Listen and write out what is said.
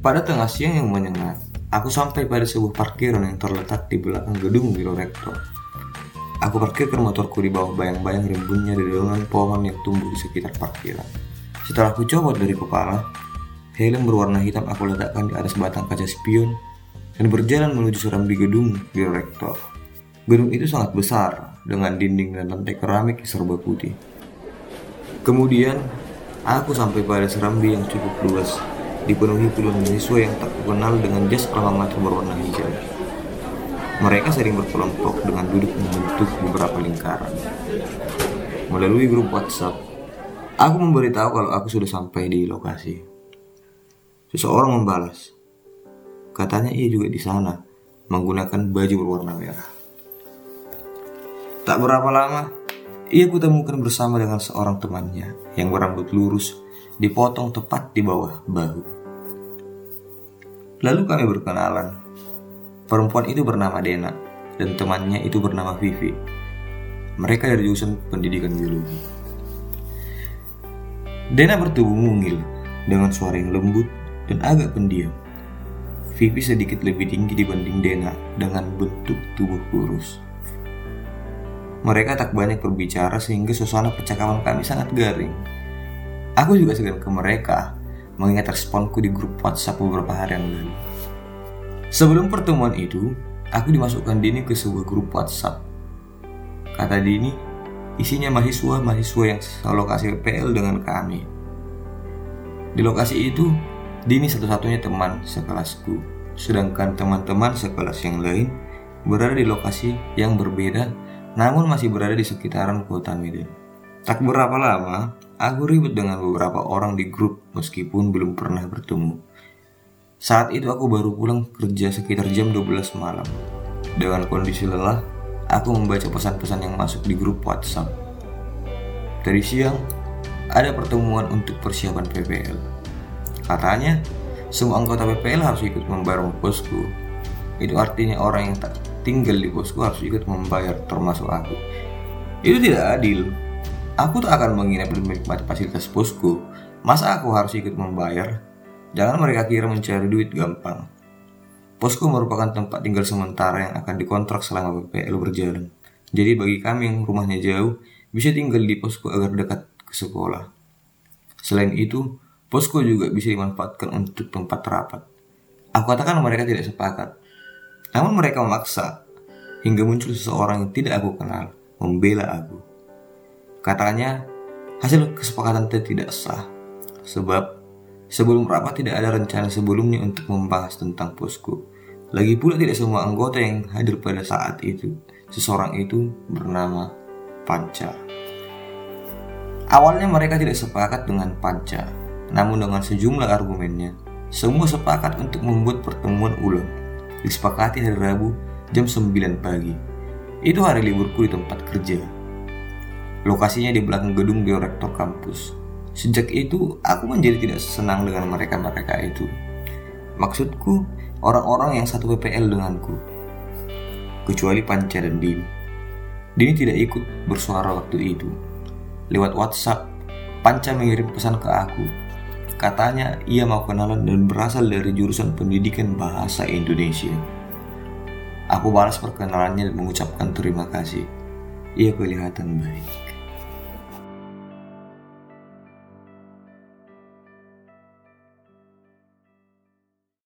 Pada tengah siang yang menyengat, aku sampai pada sebuah parkiran yang terletak di belakang gedung biro rektor. Aku parkirkan motorku di bawah bayang-bayang rimbunnya dedaunan pohon yang tumbuh di sekitar parkiran. Setelah aku copot dari kepala, helm berwarna hitam aku letakkan di atas batang kaca spion dan berjalan menuju serambi gedung biro rektor. Gedung itu sangat besar dengan dinding dan lantai keramik serba putih. Kemudian, aku sampai pada serambi yang cukup luas, dipenuhi puluhan mahasiswa yang tak kenal dengan jas alma berwarna hijau. Mereka sering berkelompok dengan duduk membentuk beberapa lingkaran. Melalui grup WhatsApp, aku memberitahu kalau aku sudah sampai di lokasi. Seseorang membalas, katanya ia juga di sana, menggunakan baju berwarna merah. Tak berapa lama, ia kutemukan bersama dengan seorang temannya yang berambut lurus, dipotong tepat di bawah bahu. Lalu kami berkenalan. Perempuan itu bernama Dena dan temannya itu bernama Vivi. Mereka dari jurusan pendidikan biologi. Dena bertubuh mungil dengan suara yang lembut dan agak pendiam. Vivi sedikit lebih tinggi dibanding Dena dengan bentuk tubuh kurus. Mereka tak banyak berbicara sehingga suasana percakapan kami sangat garing. Aku juga segan ke mereka mengingat responku di grup WhatsApp beberapa hari yang lalu. Sebelum pertemuan itu, aku dimasukkan Dini ke sebuah grup WhatsApp. Kata Dini, isinya mahasiswa-mahasiswa yang lokasi PL dengan kami. Di lokasi itu, Dini satu-satunya teman sekelasku, sedangkan teman-teman sekelas yang lain berada di lokasi yang berbeda namun masih berada di sekitaran kota Medan. Tak berapa lama, aku ribut dengan beberapa orang di grup meskipun belum pernah bertemu. Saat itu aku baru pulang kerja sekitar jam 12 malam. Dengan kondisi lelah, aku membaca pesan-pesan yang masuk di grup WhatsApp. Dari siang, ada pertemuan untuk persiapan PPL. Katanya, semua anggota PPL harus ikut membayar posku. Itu artinya orang yang tak tinggal di posku harus ikut membayar termasuk aku. Itu tidak adil. Aku tak akan menginap dan menikmati fasilitas posku. Masa aku harus ikut membayar? Jangan mereka kira mencari duit gampang. Posko merupakan tempat tinggal sementara yang akan dikontrak selama PPL berjalan. Jadi bagi kami yang rumahnya jauh, bisa tinggal di posko agar dekat ke sekolah. Selain itu, posko juga bisa dimanfaatkan untuk tempat rapat. Aku katakan mereka tidak sepakat. Namun mereka memaksa hingga muncul seseorang yang tidak aku kenal membela aku. Katanya hasil kesepakatan itu tidak sah sebab sebelum rapat tidak ada rencana sebelumnya untuk membahas tentang posko. Lagi pula tidak semua anggota yang hadir pada saat itu. Seseorang itu bernama Panca. Awalnya mereka tidak sepakat dengan Panca, namun dengan sejumlah argumennya, semua sepakat untuk membuat pertemuan ulang disepakati hari Rabu jam 9 pagi. Itu hari liburku di tempat kerja. Lokasinya di belakang gedung biorektor kampus. Sejak itu, aku menjadi tidak senang dengan mereka-mereka itu. Maksudku, orang-orang yang satu PPL denganku. Kecuali Panca dan Dini. Dini tidak ikut bersuara waktu itu. Lewat WhatsApp, Panca mengirim pesan ke aku Katanya ia mau kenalan dan berasal dari jurusan pendidikan bahasa Indonesia. Aku balas perkenalannya dan mengucapkan terima kasih. Ia kelihatan baik.